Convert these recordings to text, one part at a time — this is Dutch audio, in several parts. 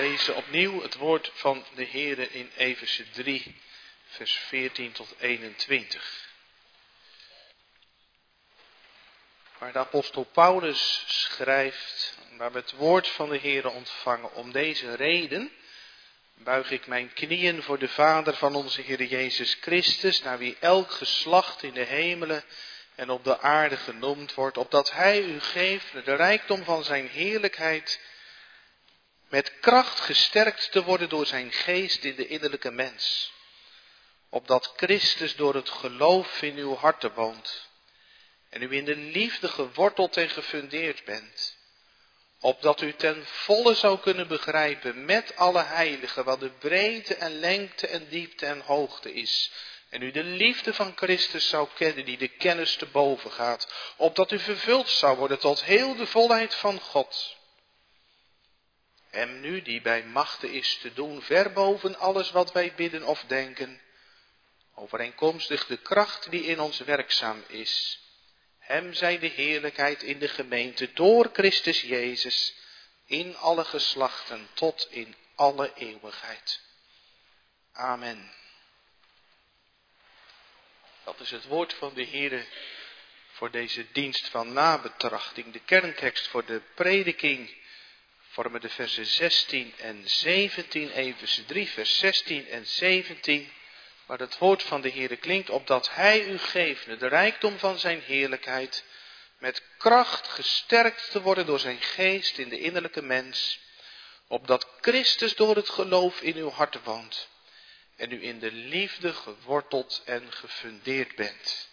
lezen opnieuw het woord van de Heere in Efeze 3, vers 14 tot 21. Waar de apostel Paulus schrijft, waar we het woord van de Heere ontvangen, om deze reden buig ik mijn knieën voor de Vader van onze Heer Jezus Christus, naar wie elk geslacht in de hemelen en op de aarde genoemd wordt, opdat Hij u geeft de rijkdom van Zijn heerlijkheid, met kracht gesterkt te worden door Zijn geest in de innerlijke mens, opdat Christus door het geloof in uw harten woont en u in de liefde geworteld en gefundeerd bent opdat u ten volle zou kunnen begrijpen met alle heiligen wat de breedte en lengte en diepte en hoogte is. En u de liefde van Christus zou kennen die de kennis te boven gaat, opdat u vervuld zou worden tot heel de volheid van God. Hem nu die bij machten is te doen, ver boven alles wat wij bidden of denken, overeenkomstig de kracht die in ons werkzaam is. Hem zij de heerlijkheid in de gemeente door Christus Jezus in alle geslachten tot in alle eeuwigheid. Amen. Dat is het woord van de Heere voor deze dienst van nabetrachting. De kerntekst voor de prediking vormen de versen 16 en 17, even 3, vers 16 en 17 waar het woord van de Heere klinkt, opdat Hij u geeft de rijkdom van Zijn heerlijkheid, met kracht gesterkt te worden door Zijn geest in de innerlijke mens, opdat Christus door het geloof in uw hart woont en u in de liefde geworteld en gefundeerd bent.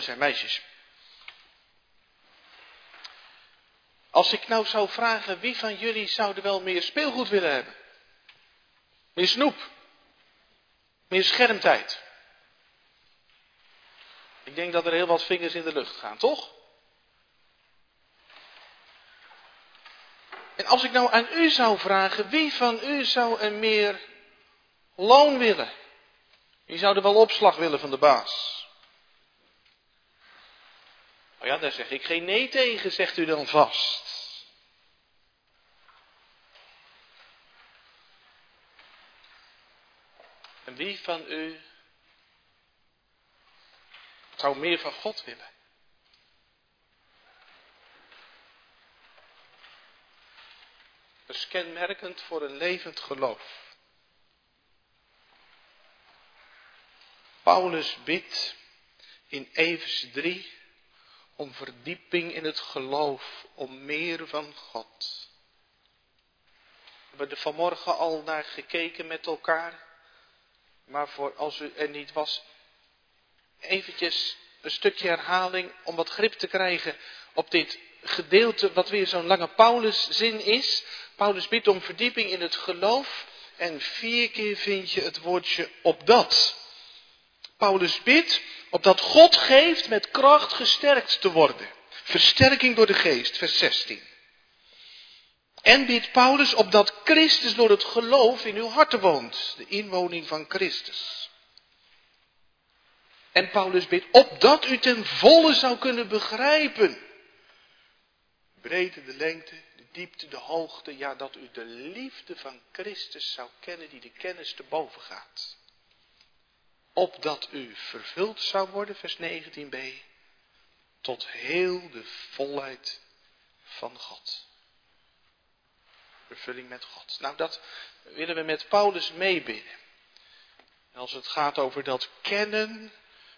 Jongens en meisjes, Als ik nou zou vragen, wie van jullie zouden wel meer speelgoed willen hebben? Meer snoep? Meer schermtijd? Ik denk dat er heel wat vingers in de lucht gaan, toch? En als ik nou aan u zou vragen, wie van u zou er meer loon willen? Wie zou er wel opslag willen van de baas? Oh ja, daar zeg ik geen nee tegen, zegt u dan vast. En wie van u zou meer van God willen? Dat is kenmerkend voor een levend geloof. Paulus bidt in Efes 3 om verdieping in het geloof, om meer van God. We hebben er vanmorgen al naar gekeken met elkaar. Maar voor als u er niet was, eventjes een stukje herhaling om wat grip te krijgen op dit gedeelte wat weer zo'n lange Pauluszin is. Paulus bidt om verdieping in het geloof en vier keer vind je het woordje opdat. Paulus bidt opdat God geeft met kracht gesterkt te worden. Versterking door de geest, vers 16. En bidt Paulus opdat Christus door het geloof in uw harten woont, de inwoning van Christus. En Paulus bidt opdat u ten volle zou kunnen begrijpen. De breedte, de lengte, de diepte, de hoogte, ja dat u de liefde van Christus zou kennen die de kennis te boven gaat opdat u vervuld zou worden, vers 19b, tot heel de volheid van God. Vervulling met God. Nou, dat willen we met Paulus meebidden. Als het gaat over dat kennen,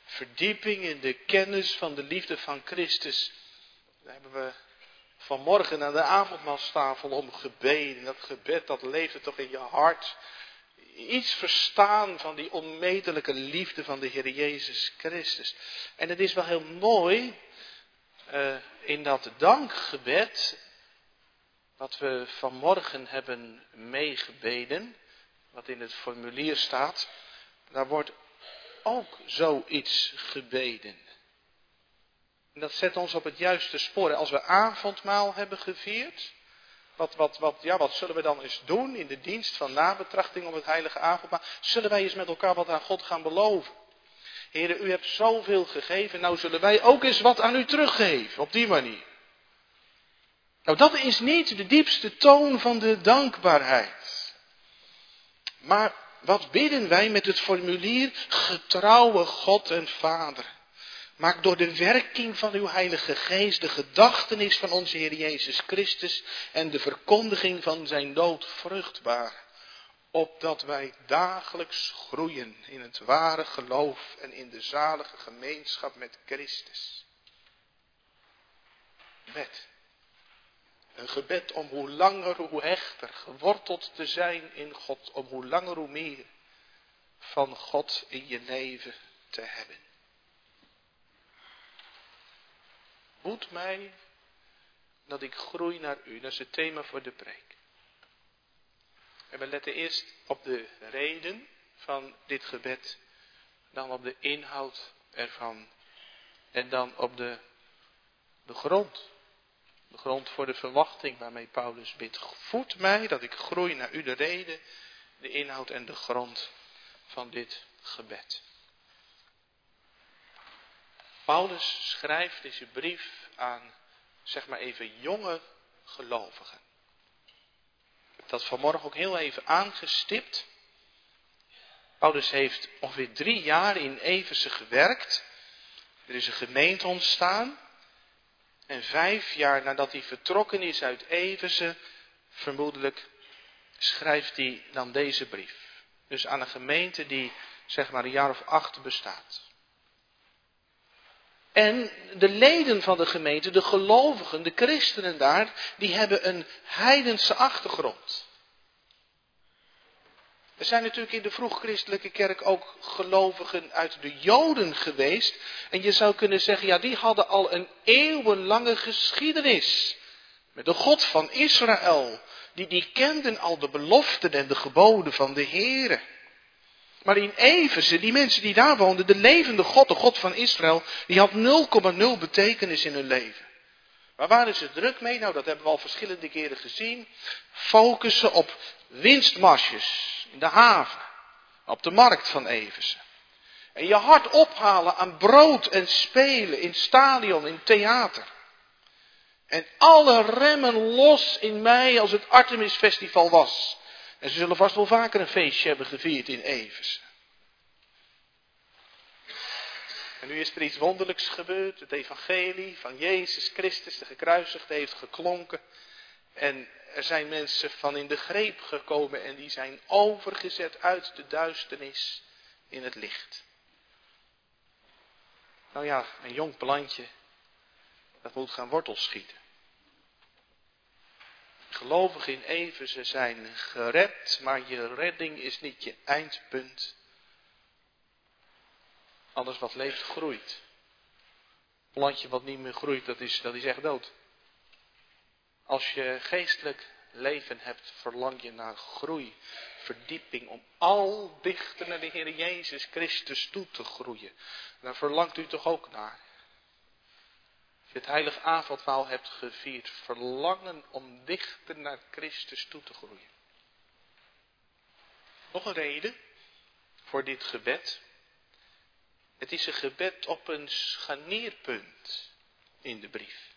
verdieping in de kennis van de liefde van Christus, daar hebben we vanmorgen aan de avondmaalstafel om gebeden. Dat gebed, dat leefde toch in je hart iets verstaan van die onmetelijke liefde van de Heer Jezus Christus. En het is wel heel mooi uh, in dat dankgebed, wat we vanmorgen hebben meegebeden, wat in het formulier staat, daar wordt ook zoiets gebeden. En dat zet ons op het juiste spoor. Als we avondmaal hebben gevierd, wat, wat, wat, ja, wat zullen we dan eens doen in de dienst van nabetrachting op het heilige avondmaal? Zullen wij eens met elkaar wat aan God gaan beloven? Heren, u hebt zoveel gegeven, nou zullen wij ook eens wat aan u teruggeven, op die manier. Nou, dat is niet de diepste toon van de dankbaarheid. Maar wat bidden wij met het formulier getrouwe God en Vader? Maak door de werking van uw Heilige Geest de gedachtenis van onze Heer Jezus Christus en de verkondiging van zijn dood vruchtbaar, opdat wij dagelijks groeien in het ware geloof en in de zalige gemeenschap met Christus. Met een gebed om hoe langer, hoe hechter geworteld te zijn in God, om hoe langer, hoe meer van God in je leven te hebben. Moet mij dat ik groei naar u. Dat is het thema voor de preek. En we letten eerst op de reden van dit gebed, dan op de inhoud ervan en dan op de, de grond. De grond voor de verwachting waarmee Paulus bidt. Voed mij dat ik groei naar u de reden, de inhoud en de grond van dit gebed. Paulus schrijft deze brief aan, zeg maar even, jonge gelovigen. Ik heb dat vanmorgen ook heel even aangestipt. Paulus heeft ongeveer drie jaar in Eversen gewerkt. Er is een gemeente ontstaan. En vijf jaar nadat hij vertrokken is uit Eversen, vermoedelijk, schrijft hij dan deze brief. Dus aan een gemeente die zeg maar een jaar of acht bestaat. En de leden van de gemeente, de gelovigen, de christenen daar, die hebben een heidense achtergrond. Er zijn natuurlijk in de vroeg-christelijke kerk ook gelovigen uit de Joden geweest. En je zou kunnen zeggen, ja, die hadden al een eeuwenlange geschiedenis. Met de God van Israël. Die, die kenden al de beloften en de geboden van de Here. Maar in Eversen, die mensen die daar woonden, de levende God, de God van Israël, die had 0,0 betekenis in hun leven. Waar waren ze druk mee? Nou, dat hebben we al verschillende keren gezien. Focussen op winstmarsjes in de haven, op de markt van Eversen. En je hart ophalen aan brood en spelen in stadion, in theater. En alle remmen los in mei als het Artemis Festival was. En ze zullen vast wel vaker een feestje hebben gevierd in Eversen. En nu is er iets wonderlijks gebeurd. Het evangelie van Jezus Christus, de gekruisigde, heeft geklonken. En er zijn mensen van in de greep gekomen en die zijn overgezet uit de duisternis in het licht. Nou ja, een jong plantje, dat moet gaan wortels schieten. Gelovigen in even, ze zijn gered, maar je redding is niet je eindpunt. Alles wat leeft groeit. Plantje wat niet meer groeit, dat is, dat is echt dood. Als je geestelijk leven hebt, verlang je naar groei, verdieping, om al dichter naar de Heer Jezus Christus toe te groeien. Daar verlangt u toch ook naar. Je het heilige avondmaal hebt gevierd, verlangen om dichter naar Christus toe te groeien. Nog een reden voor dit gebed. Het is een gebed op een scharnierpunt in de brief.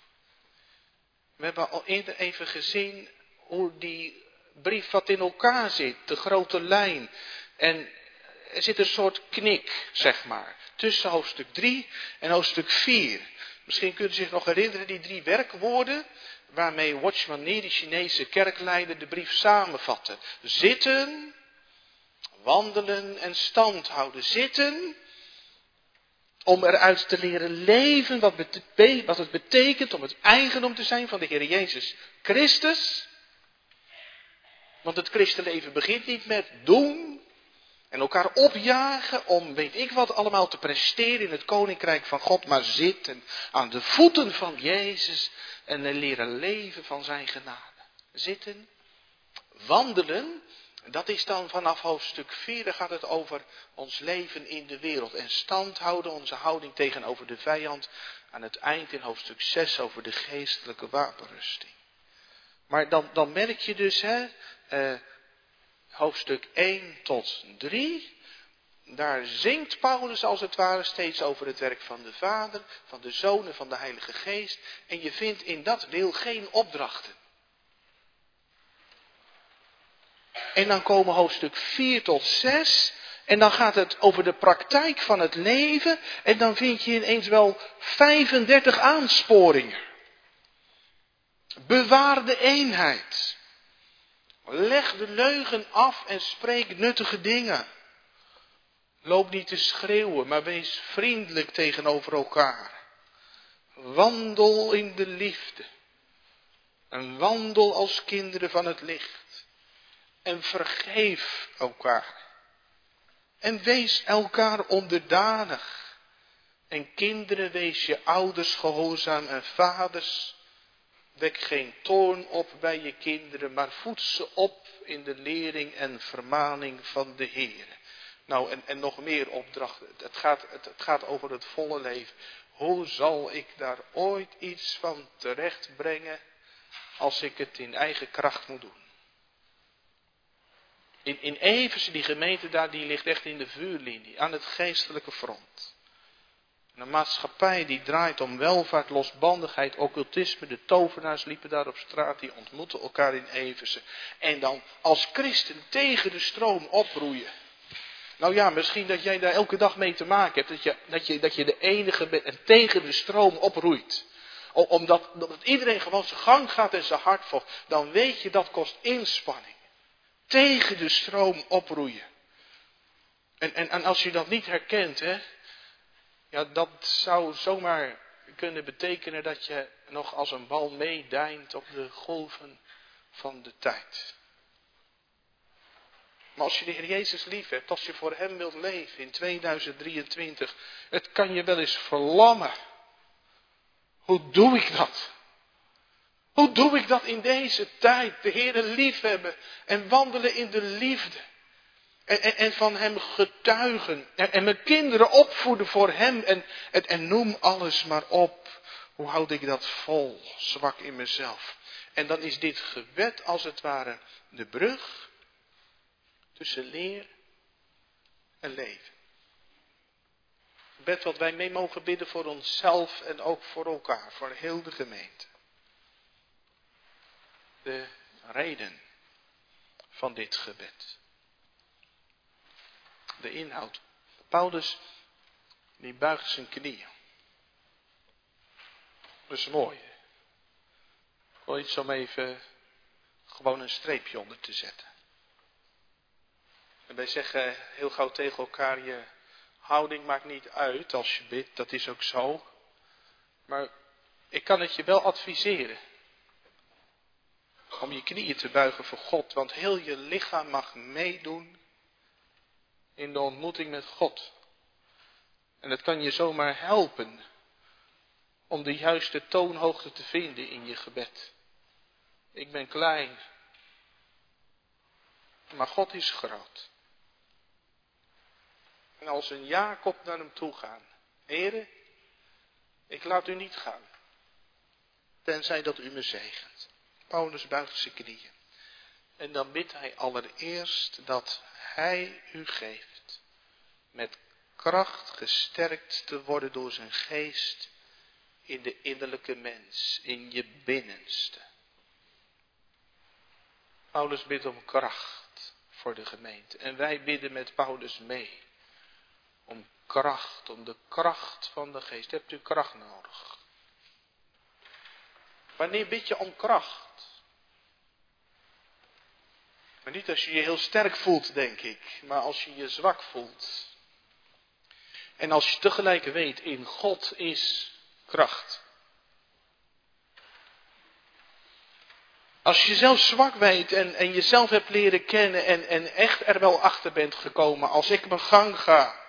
We hebben al eerder even gezien hoe die brief wat in elkaar zit, de grote lijn. En er zit een soort knik, zeg maar, tussen hoofdstuk 3 en hoofdstuk 4. Misschien kunt u zich nog herinneren die drie werkwoorden waarmee Watchman Nee, de Chinese kerkleider, de brief samenvatte. Zitten, wandelen en stand houden. Zitten, om eruit te leren leven wat, wat het betekent om het eigendom te zijn van de Heer Jezus Christus. Want het christenleven begint niet met doen en elkaar opjagen om weet ik wat allemaal te presteren in het koninkrijk van God, maar zitten aan de voeten van Jezus en leren leven van zijn genade. Zitten, wandelen dat is dan vanaf hoofdstuk 4, daar gaat het over ons leven in de wereld. En stand houden, onze houding tegenover de vijand. Aan het eind in hoofdstuk 6 over de geestelijke wapenrusting. Maar dan, dan merk je dus, hè, eh, hoofdstuk 1 tot 3, daar zingt Paulus als het ware steeds over het werk van de Vader, van de Zoon en van de Heilige Geest. En je vindt in dat deel geen opdrachten. En dan komen hoofdstuk 4 tot 6. En dan gaat het over de praktijk van het leven. En dan vind je ineens wel 35 aansporingen. Bewaar de eenheid. Leg de leugen af en spreek nuttige dingen. Loop niet te schreeuwen, maar wees vriendelijk tegenover elkaar. Wandel in de liefde. En wandel als kinderen van het licht. En vergeef elkaar. En wees elkaar onderdanig. En kinderen, wees je ouders gehoorzaam en vaders. Wek geen toorn op bij je kinderen, maar voed ze op in de lering en vermaning van de Heer. Nou, en, en nog meer opdrachten. Het gaat, het, gaat over het volle leven. Hoe zal ik daar ooit iets van terechtbrengen als ik het in eigen kracht moet doen? In, in Eversen, die gemeente daar, die ligt echt in de vuurlinie, aan het geestelijke front. Een maatschappij die draait om welvaart, losbandigheid, occultisme. De tovenaars liepen daar op straat, die ontmoeten elkaar in Eversen. En dan als christen tegen de stroom oproeien. Nou ja, misschien dat jij daar elke dag mee te maken hebt. Dat je, dat je, dat je de enige bent en tegen de stroom oproeit. Omdat dat iedereen gewoon zijn gang gaat en zijn hart volgt. Dan weet je dat kost inspanning. Tegen de stroom oproeien. En, en, en als je dat niet herkent, hè, ja, dat zou zomaar kunnen betekenen dat je nog als een bal meedijnt op de golven van de tijd. Maar als je de Heer Jezus lief hebt, als je voor Hem wilt leven in 2023, het kan je wel eens verlammen. Hoe doe ik dat? Hoe doe ik dat in deze tijd? De Heer liefhebben en wandelen in de liefde. En, van Hem getuigen. En, en, mijn kinderen opvoeden voor Hem. En, en noem alles maar op. Hoe houd ik dat vol? Zwak in mezelf. En dan is dit gebed als het ware de brug tussen leer en leven. Gebed wat wij mee mogen bidden voor onszelf en ook voor elkaar, voor heel de gemeente. De reden van dit gebed. De inhoud. Paulus, die buigt zijn knieën. Dat is mooi. Ik iets om even gewoon een streepje onder te zetten. En wij zeggen heel gauw tegen elkaar, je houding maakt niet uit als je bidt, dat is ook zo. Maar ik kan het je wel adviseren. Om je knieën te buigen voor God, want heel je lichaam mag meedoen in de ontmoeting met God. En het kan je zomaar helpen om de juiste toonhoogte te vinden in je gebed. Ik ben klein, maar God is groot. En als een Jacob naar hem toe gaan. Heren, ik laat u niet gaan. Tenzij dat u me zegent. Paulus buigt zijn knieën. En dan bidt hij allereerst dat hij u geeft. Met kracht gesterkt te worden door zijn geest in de innerlijke mens, in je binnenste. Paulus bidt om kracht voor de gemeente. En wij bidden met Paulus mee. Om kracht, om de kracht van de geest. Hebt u kracht nodig? Wanneer bid je om kracht? Maar niet als je je heel sterk voelt, denk ik, maar als je je zwak voelt. En als je tegelijk weet, in God is kracht. Als je jezelf zwak weet en, en jezelf hebt leren kennen en, en echt er wel achter bent gekomen, als ik mijn gang ga,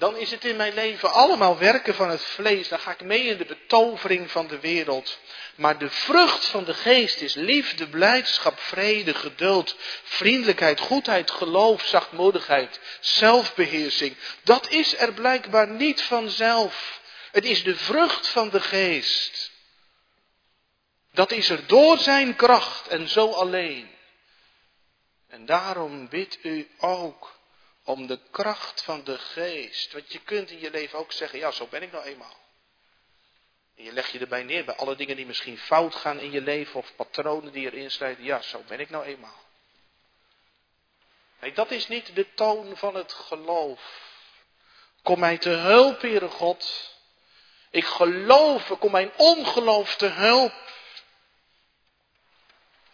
dan is het in mijn leven allemaal werken van het vlees. Dan ga ik mee in de betovering van de wereld. Maar de vrucht van de geest is liefde, blijdschap, vrede, geduld, vriendelijkheid, goedheid, geloof, zachtmoedigheid, zelfbeheersing. Dat is er blijkbaar niet vanzelf. Het is de vrucht van de geest. Dat is er door zijn kracht en zo alleen. En daarom bidt u ook om de kracht van de geest. Want je kunt in je leven ook zeggen, ja, zo ben ik nou eenmaal. En je legt je erbij neer bij alle dingen die misschien fout gaan in je leven of patronen die erin sluiten. Ja, zo ben ik nou eenmaal. Nee, dat is niet de toon van het geloof. Kom mij te hulp, Heere God. Ik geloof, kom mijn ongeloof te hulp.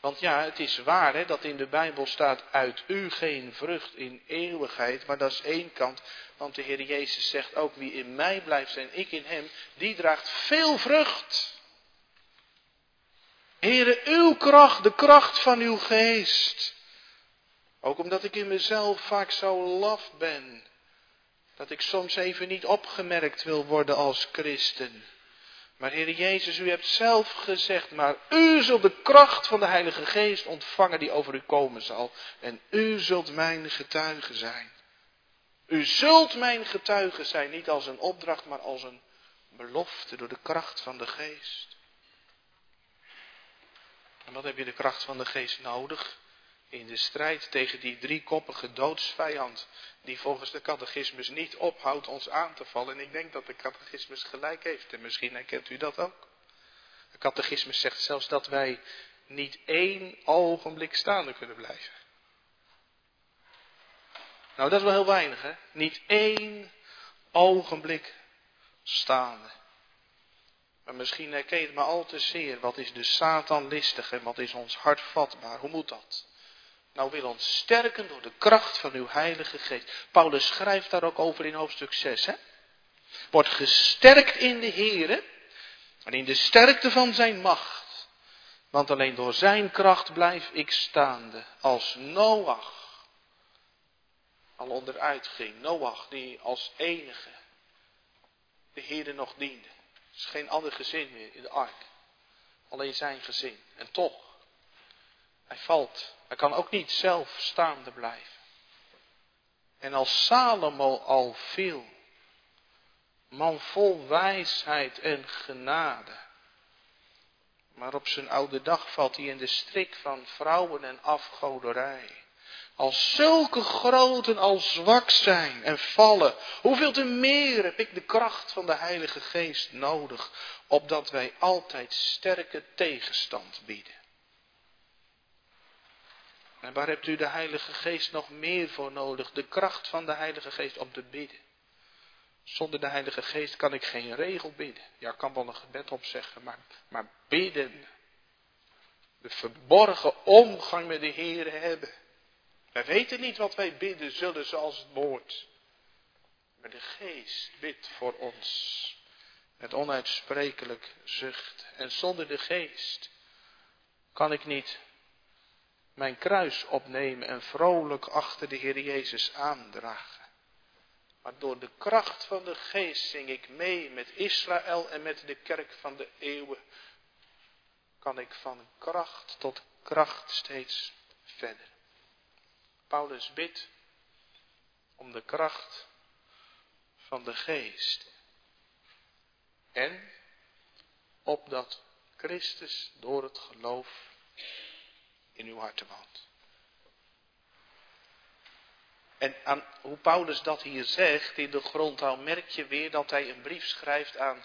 Want ja, het is waar hè, dat in de Bijbel staat uit u geen vrucht in eeuwigheid. Maar dat is één kant. Want de Heer Jezus zegt ook wie in mij blijft en ik in hem, die draagt veel vrucht. Heere, uw kracht, de kracht van uw geest. Ook omdat ik in mezelf vaak zo laf ben. Dat ik soms even niet opgemerkt wil worden als christen. Maar Heer Jezus, u hebt zelf gezegd, maar u zult de kracht van de Heilige Geest ontvangen die over u komen zal. En u zult mijn getuige zijn. U zult mijn getuige zijn, niet als een opdracht, maar als een belofte door de kracht van de Geest. En wat heb je de kracht van de Geest nodig? In de strijd tegen die driekoppige doodsvijand, die volgens de catechismus niet ophoudt ons aan te vallen. En ik denk dat de catechismus gelijk heeft, en misschien herkent u dat ook. De catechismus zegt zelfs dat wij niet één ogenblik staande kunnen blijven. Nou, dat is wel heel weinig, hè? Niet één ogenblik staande. Maar misschien herken je het maar al te zeer. Wat is de Satan listig en wat is ons hart vatbaar? Hoe moet dat? Nou wil ons sterken door de kracht van uw Heilige Geest. Paulus schrijft daar ook over in hoofdstuk 6. Hè? Wordt gesterkt in de Here en in de sterkte van zijn macht. Want alleen door zijn kracht blijf ik staande. Als Noach al onderuit ging. Noach die als enige de Heere nog diende. Er is geen ander gezin meer in de ark. Alleen zijn gezin. En toch, hij valt hij kan ook niet zelf staande blijven. En als Salomo al viel, man vol wijsheid en genade, maar op zijn oude dag valt hij in de strik van vrouwen en afgoderij. Als zulke groten al zwak zijn en vallen, hoeveel te meer heb ik de kracht van de Heilige Geest nodig, opdat wij altijd sterke tegenstand bieden. En waar hebt u de Heilige Geest nog meer voor nodig? De kracht van de Heilige Geest om te bidden. Zonder de Heilige Geest kan ik geen regel bidden. Ja, ik kan wel een gebed opzeggen, maar, maar bidden. De verborgen omgang met de Heer hebben. Wij weten niet wat wij bidden zullen zoals het woord. Maar de Geest bidt voor ons. Met onuitsprekelijk zucht. En zonder de Geest kan ik niet mijn kruis opnemen en vrolijk achter de Heer Jezus aandragen. Maar door de kracht van de geest zing ik mee met Israël en met de kerk van de eeuwen. Kan ik van kracht tot kracht steeds verder. Paulus bidt om de kracht van de geest. En opdat Christus door het geloof in uw harten. En aan hoe Paulus dat hier zegt in de grondtaal merk je weer dat hij een brief schrijft aan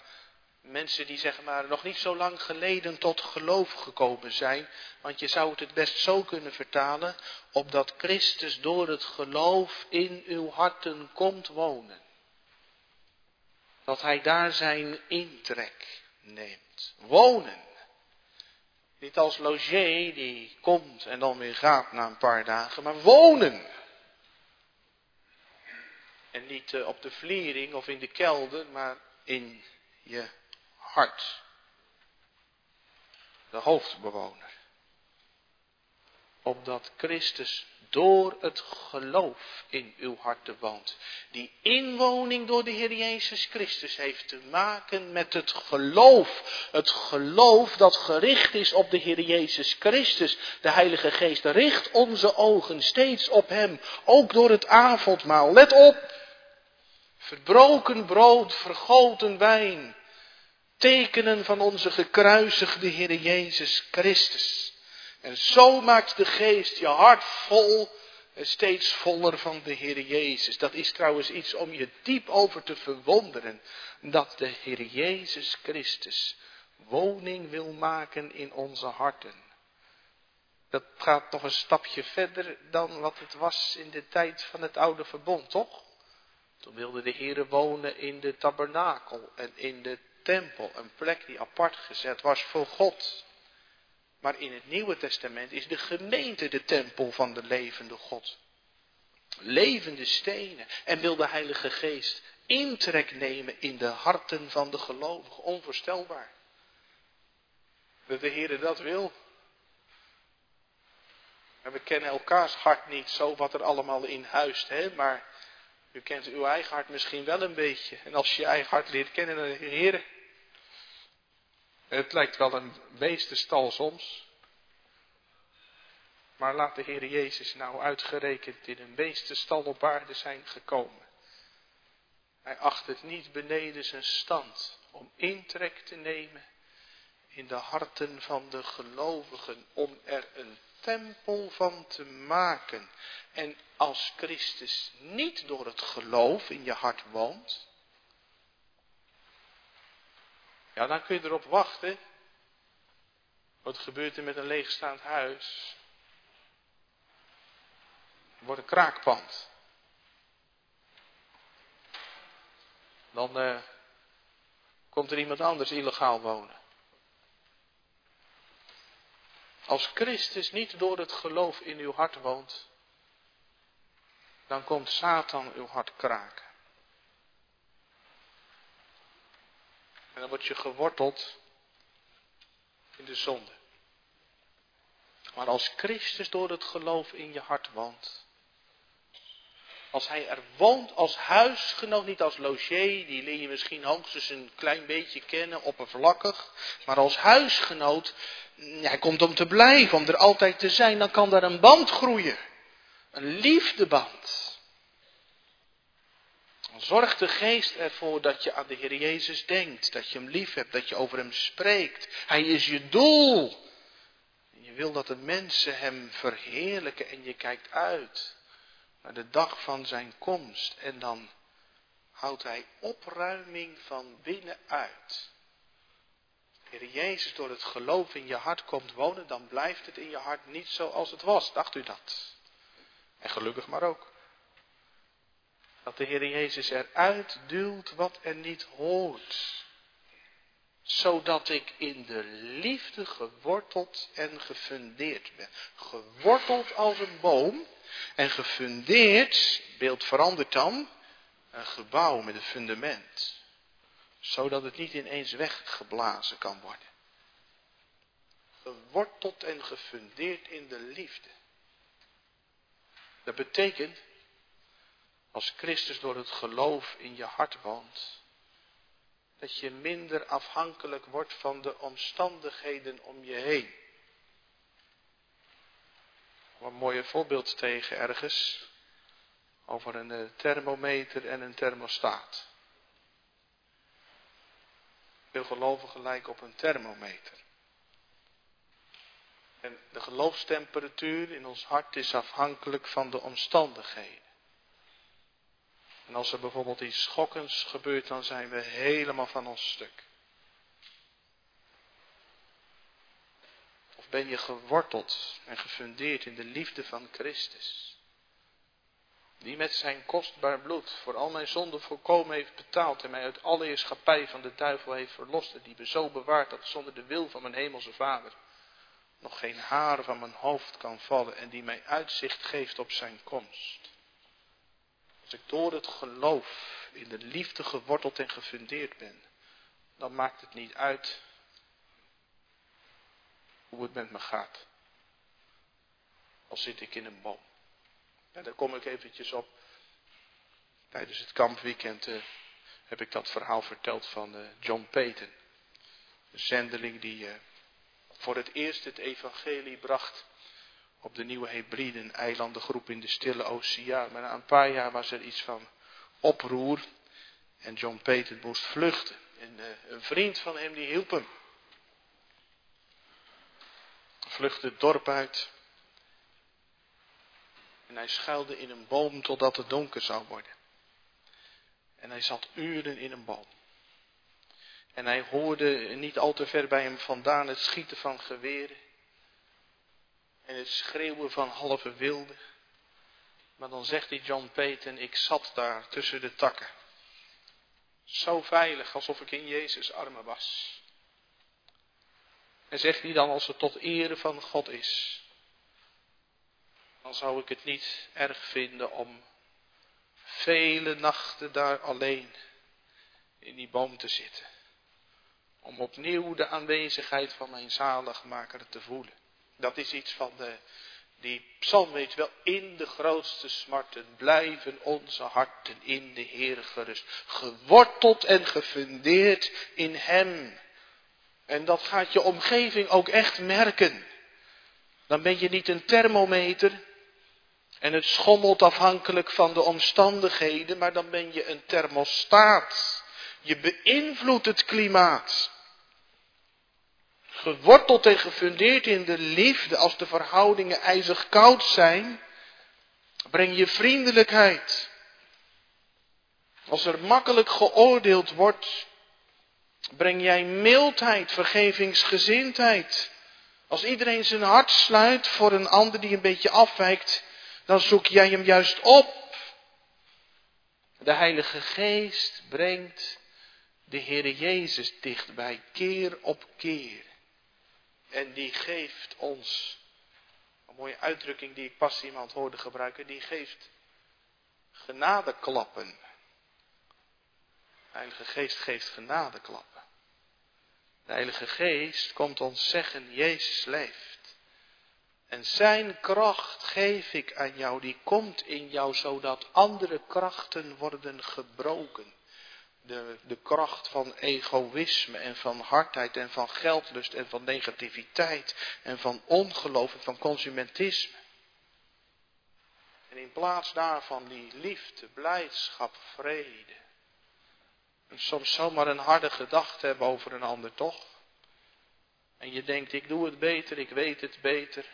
mensen die zeg maar nog niet zo lang geleden tot geloof gekomen zijn. Want je zou het het best zo kunnen vertalen, opdat Christus door het geloof in uw harten komt wonen. Dat hij daar zijn intrek neemt. Wonen. Niet als logier die komt en dan weer gaat na een paar dagen, maar wonen. En niet eh, op de vliering of in de kelder, maar in je hart. De hoofdbewoner. Opdat Christus door het geloof in uw harten woont. Die inwoning door de Heer Jezus Christus heeft te maken met het geloof. Het geloof dat gericht is op de Heer Jezus Christus. De Heilige Geest richt onze ogen steeds op Hem, ook door het avondmaal. Let op! Verbroken brood, vergoten wijn. tekenen van onze gekruisigde Heer Jezus Christus. En zo maakt de geest je hart vol en steeds voller van de Heer Jezus. Dat is trouwens iets om je diep over te verwonderen. Dat de Heer Jezus Christus woning wil maken in onze harten. Dat gaat nog een stapje verder dan wat het was in de tijd van het oude verbond, toch? Toen wilde de Heer wonen in de tabernakel en in de tempel, een plek die apart gezet was voor God. Maar in het Nieuwe Testament is de gemeente de tempel van de levende God. Levende stenen. En wil de Heilige Geest intrek nemen in de harten van de gelovigen. Onvoorstelbaar. Dat de Heer dat wil. En we kennen elkaars hart niet, zo wat er allemaal in huist, hè? maar u kent uw eigen hart misschien wel een beetje. En als je je eigen hart leert kennen, dan Heer, het lijkt wel een beestenstal soms. Maar laat de Heer Jezus nou uitgerekend in een beestenstal op aarde zijn gekomen. Hij acht het niet beneden zijn stand om intrek te nemen in de harten van de gelovigen, om er een tempel van te maken. En als Christus niet door het geloof in je hart woont, ja, dan kun je erop wachten. Wat gebeurt er met een leegstaand huis? Wordt een kraakpand. Dan uh, komt er iemand anders illegaal wonen. Als Christus niet door het geloof in uw hart woont, dan komt Satan uw hart kraken. En dan word je geworteld in de zonde. Maar als Christus door het geloof in je hart woont, als hij er woont als huisgenoot, niet als logier, die leer je misschien hoogstens een klein beetje kennen, oppervlakkig. Maar als huisgenoot, ja, hij komt om te blijven, om er altijd te zijn, dan kan daar een band groeien. Een liefdeband. Zorg de geest ervoor dat je aan de Heer Jezus denkt, dat je hem lief hebt, dat je over hem spreekt. Hij is je doel. Je wil dat de mensen hem verheerlijken en je kijkt uit naar de dag van zijn komst. En dan houdt hij opruiming van binnenuit. Heer Jezus door het geloof in je hart komt wonen, dan blijft het in je hart niet zoals het was. Dacht u dat? En gelukkig maar ook. Dat de Heer Jezus eruit duwt wat er niet hoort. Zodat ik in de liefde geworteld en gefundeerd ben. Geworteld als een boom en gefundeerd, beeld verandert dan, een gebouw met een fundament. Zodat het niet ineens weggeblazen kan worden. Geworteld en gefundeerd in de liefde. Dat betekent, als Christus door het geloof in je hart woont, dat je minder afhankelijk wordt van de omstandigheden om je heen een mooi voorbeeld tegen ergens. Over een eh, thermometer en een thermostaat. Veel gelovigen lijken op een thermometer. En de geloofstemperatuur in ons hart is afhankelijk van de omstandigheden. En als er bijvoorbeeld iets schokkends gebeurt, dan zijn we helemaal van ons stuk. ben je geworteld en gefundeerd in de liefde van Christus. Die met zijn kostbaar bloed voor al mijn zonden volkomen heeft betaald en mij uit alle heerschappij van de duivel heeft verlost. En die me zo bewaart dat zonder de wil van mijn hemelse vader nog geen haar van mijn hoofd kan vallen en die mij uitzicht geeft op zijn komst. Als ik door het geloof in de liefde geworteld en gefundeerd ben, dan maakt het niet uit hoe het met me gaat. Al zit ik in een boom. En daar kom ik eventjes op. Tijdens het kampweekend uh, heb ik dat verhaal verteld van uh, John Peyton. Een zendeling die uh, voor het eerst het evangelie bracht op de Nieuwe Hebriden, eilandengroep in de Stille Oceaan. Maar na een paar jaar was er iets van oproer en John Peyton moest vluchten. En uh, een vriend van hem die hielp hem. Vluchtte het dorp uit. En hij schuilde in een boom totdat het donker zou worden. En hij zat uren in een boom. En hij hoorde niet al te ver bij hem vandaan het schieten van geweren. En het schreeuwen van halve wilden. Maar dan zegt die John Peyton, ik zat daar tussen de takken. Zo veilig, alsof ik in Jezus armen was. En zegt hij dan, als het tot ere van God is, dan zou ik het niet erg vinden om vele nachten daar alleen in die boom te zitten. Om opnieuw de aanwezigheid van mijn zaligmaker te voelen. Dat is iets van de, die psalm weet wel, in de grootste smarten blijven onze harten in de Heer gerust. Geworteld en gefundeerd in Hem. En dat gaat je omgeving ook echt merken. Dan ben je niet een thermometer en het schommelt afhankelijk van de omstandigheden, maar dan ben je een thermostaat. Je beïnvloedt het klimaat. Geworteld en gefundeerd in de liefde, als de verhoudingen ijzig koud zijn, breng je vriendelijkheid. Als er makkelijk geoordeeld wordt, breng jij mildheid, vergevingsgezindheid. Als iedereen zijn hart sluit voor een ander die een beetje afwijkt, dan zoek jij hem juist op. De Heilige Geest brengt de Heere Jezus dichtbij, keer op keer. En die geeft ons, een mooie uitdrukking die ik pas iemand hoorde gebruiken, die geeft genadeklappen. De Heilige Geest geeft genadeklappen. De Heilige Geest komt ons zeggen, Jezus leeft. En zijn kracht geef ik aan jou, die komt in jou, zodat andere krachten worden gebroken. De, de kracht van egoïsme en van hardheid en van geldlust en van negativiteit en van ongeloof en van consumentisme. En in plaats daarvan die liefde, blijdschap, vrede. En soms zomaar een harde gedachte hebben over een ander, toch? En je denkt, ik doe het beter, ik weet het beter.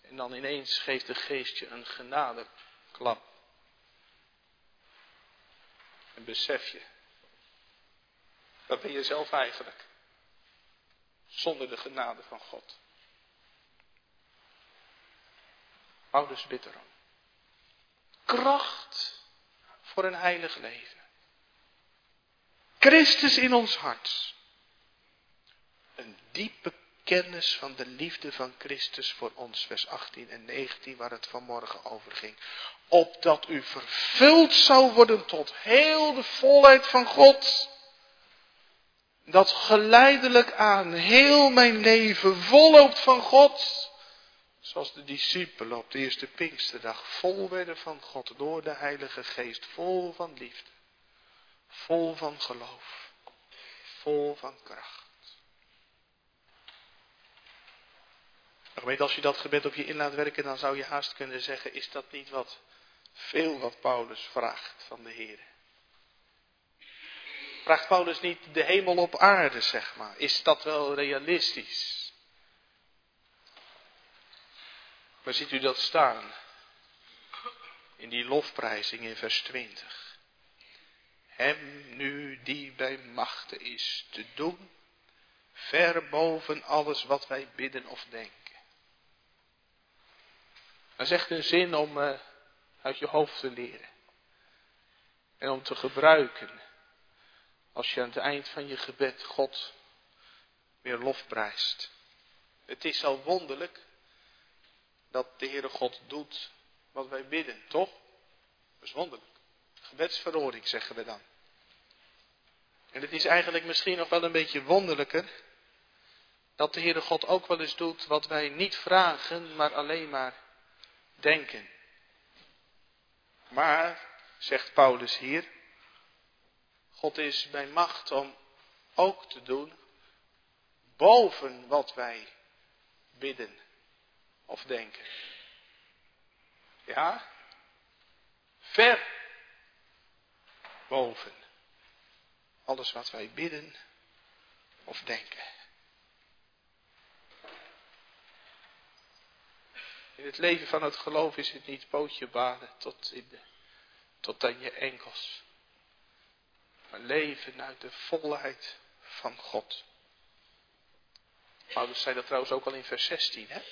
En dan ineens geeft de geest je een genadeklap. En besef je, dat ben je zelf eigenlijk. Zonder de genade van God. Paulus bidt erom. Kracht voor een heilig leven. Christus in ons hart. Een diepe kennis van de liefde van Christus voor ons, vers 18 en 19, waar het vanmorgen over ging. Opdat u vervuld zou worden tot heel de volheid van God. Dat geleidelijk aan heel mijn leven volloopt van God. Zoals de discipelen op de eerste Pinksterdag vol werden van God door de Heilige Geest. Vol van liefde. Vol van geloof. Vol van kracht. Gemeente, als je dat gebed op je in laat werken, dan zou je haast kunnen zeggen, is dat niet wat veel wat Paulus vraagt van de Heer? Vraagt Paulus niet de hemel op aarde, zeg maar? Is dat wel realistisch? Waar ziet u dat staan? In die lofprijzing in vers 20. Hem nu die bij machten is te doen, ver boven alles wat wij bidden of denken. Dat is echt een zin om uh, uit je hoofd te leren. En om te gebruiken. Als je aan het eind van je gebed God weer lofprijst. Het is zo wonderlijk dat de Heere God doet wat wij bidden, toch? Dat is wonderlijk. Gebedsverhoring zeggen we dan. En het is eigenlijk misschien nog wel een beetje wonderlijker dat de Heere God ook wel eens doet wat wij niet vragen, maar alleen maar denken. Maar, zegt Paulus hier, God is bij macht om ook te doen boven wat wij bidden of denken. Ja? Ver boven. alles wat wij bidden of denken. In het leven van het geloof is het niet pootje baden tot, in de, tot aan je enkels. Maar leven uit de volheid van God. Paulus zei dat trouwens ook al in vers 16. Hè?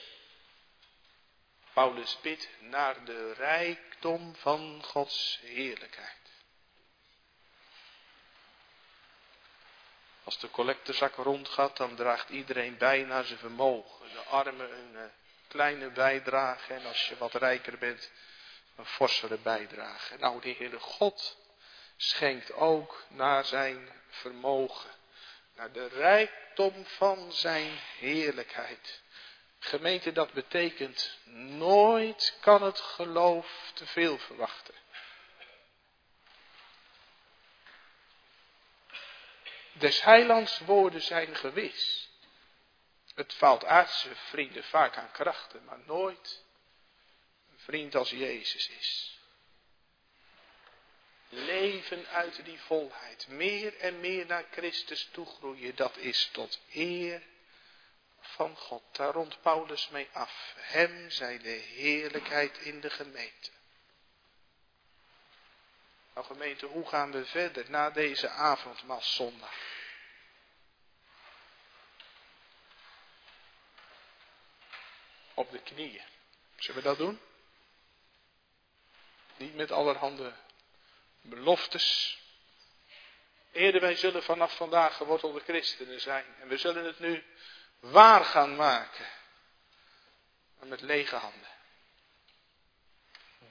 Paulus bidt naar de rijkdom van Gods heerlijkheid. Als de collectezak rondgaat, dan draagt iedereen bij naar zijn vermogen. De armen een eh, kleine bijdrage en als je wat rijker bent, een forsere bijdrage. Nou, de Heere God schenkt ook naar zijn vermogen, naar de rijkdom van zijn heerlijkheid. Gemeente, dat betekent nooit kan het geloof te veel verwachten. Des heilands woorden zijn gewis. Het valt aardse vrienden vaak aan krachten, maar nooit een vriend als Jezus is. Leven uit die volheid, meer en meer naar Christus toegroeien, dat is tot eer van God. Daar rond Paulus mee af. Hem zij de heerlijkheid in de gemeente. Nou gemeente, hoe gaan we verder na deze avondmaalszondag? Op de knieën. Zullen we dat doen? Niet met allerhande beloftes. Eerder wij zullen vanaf vandaag gewortelde christenen zijn. En we zullen het nu waar gaan maken. Maar met lege handen.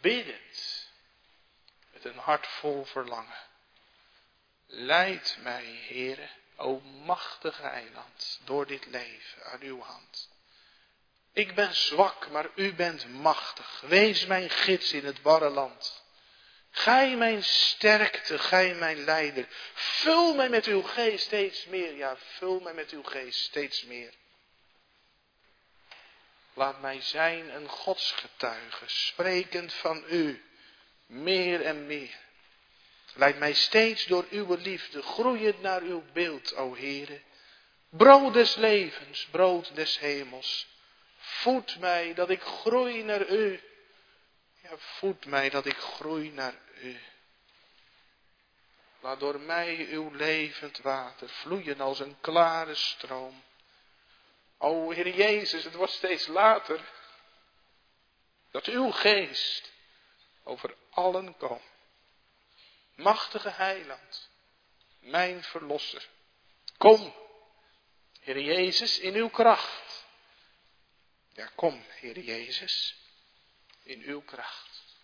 Biddend. Met een hart vol verlangen. Leid mij, Heere, o machtige eiland, door dit leven aan uw hand. Ik ben zwak, maar u bent machtig. Wees mijn gids in het barre land. Gij mijn sterkte, gij mijn leider. Vul mij met uw geest steeds meer. Ja, vul mij met uw geest steeds meer. Laat mij zijn een godsgetuige, sprekend van u, meer en meer. Leid mij steeds door uw liefde, groeiend naar uw beeld, o Heere. Brood des levens, brood des hemels. Voed mij dat ik groei naar u. Ja, voed mij dat ik groei naar u. Laat door mij uw levend water vloeien als een klare stroom. O Heer Jezus, het wordt steeds later dat uw geest over allen komt. Machtige heiland, mijn verlosser. Kom, Heer Jezus, in uw kracht. Ja, kom, Heer Jezus, in uw kracht.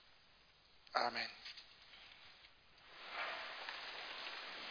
Amen.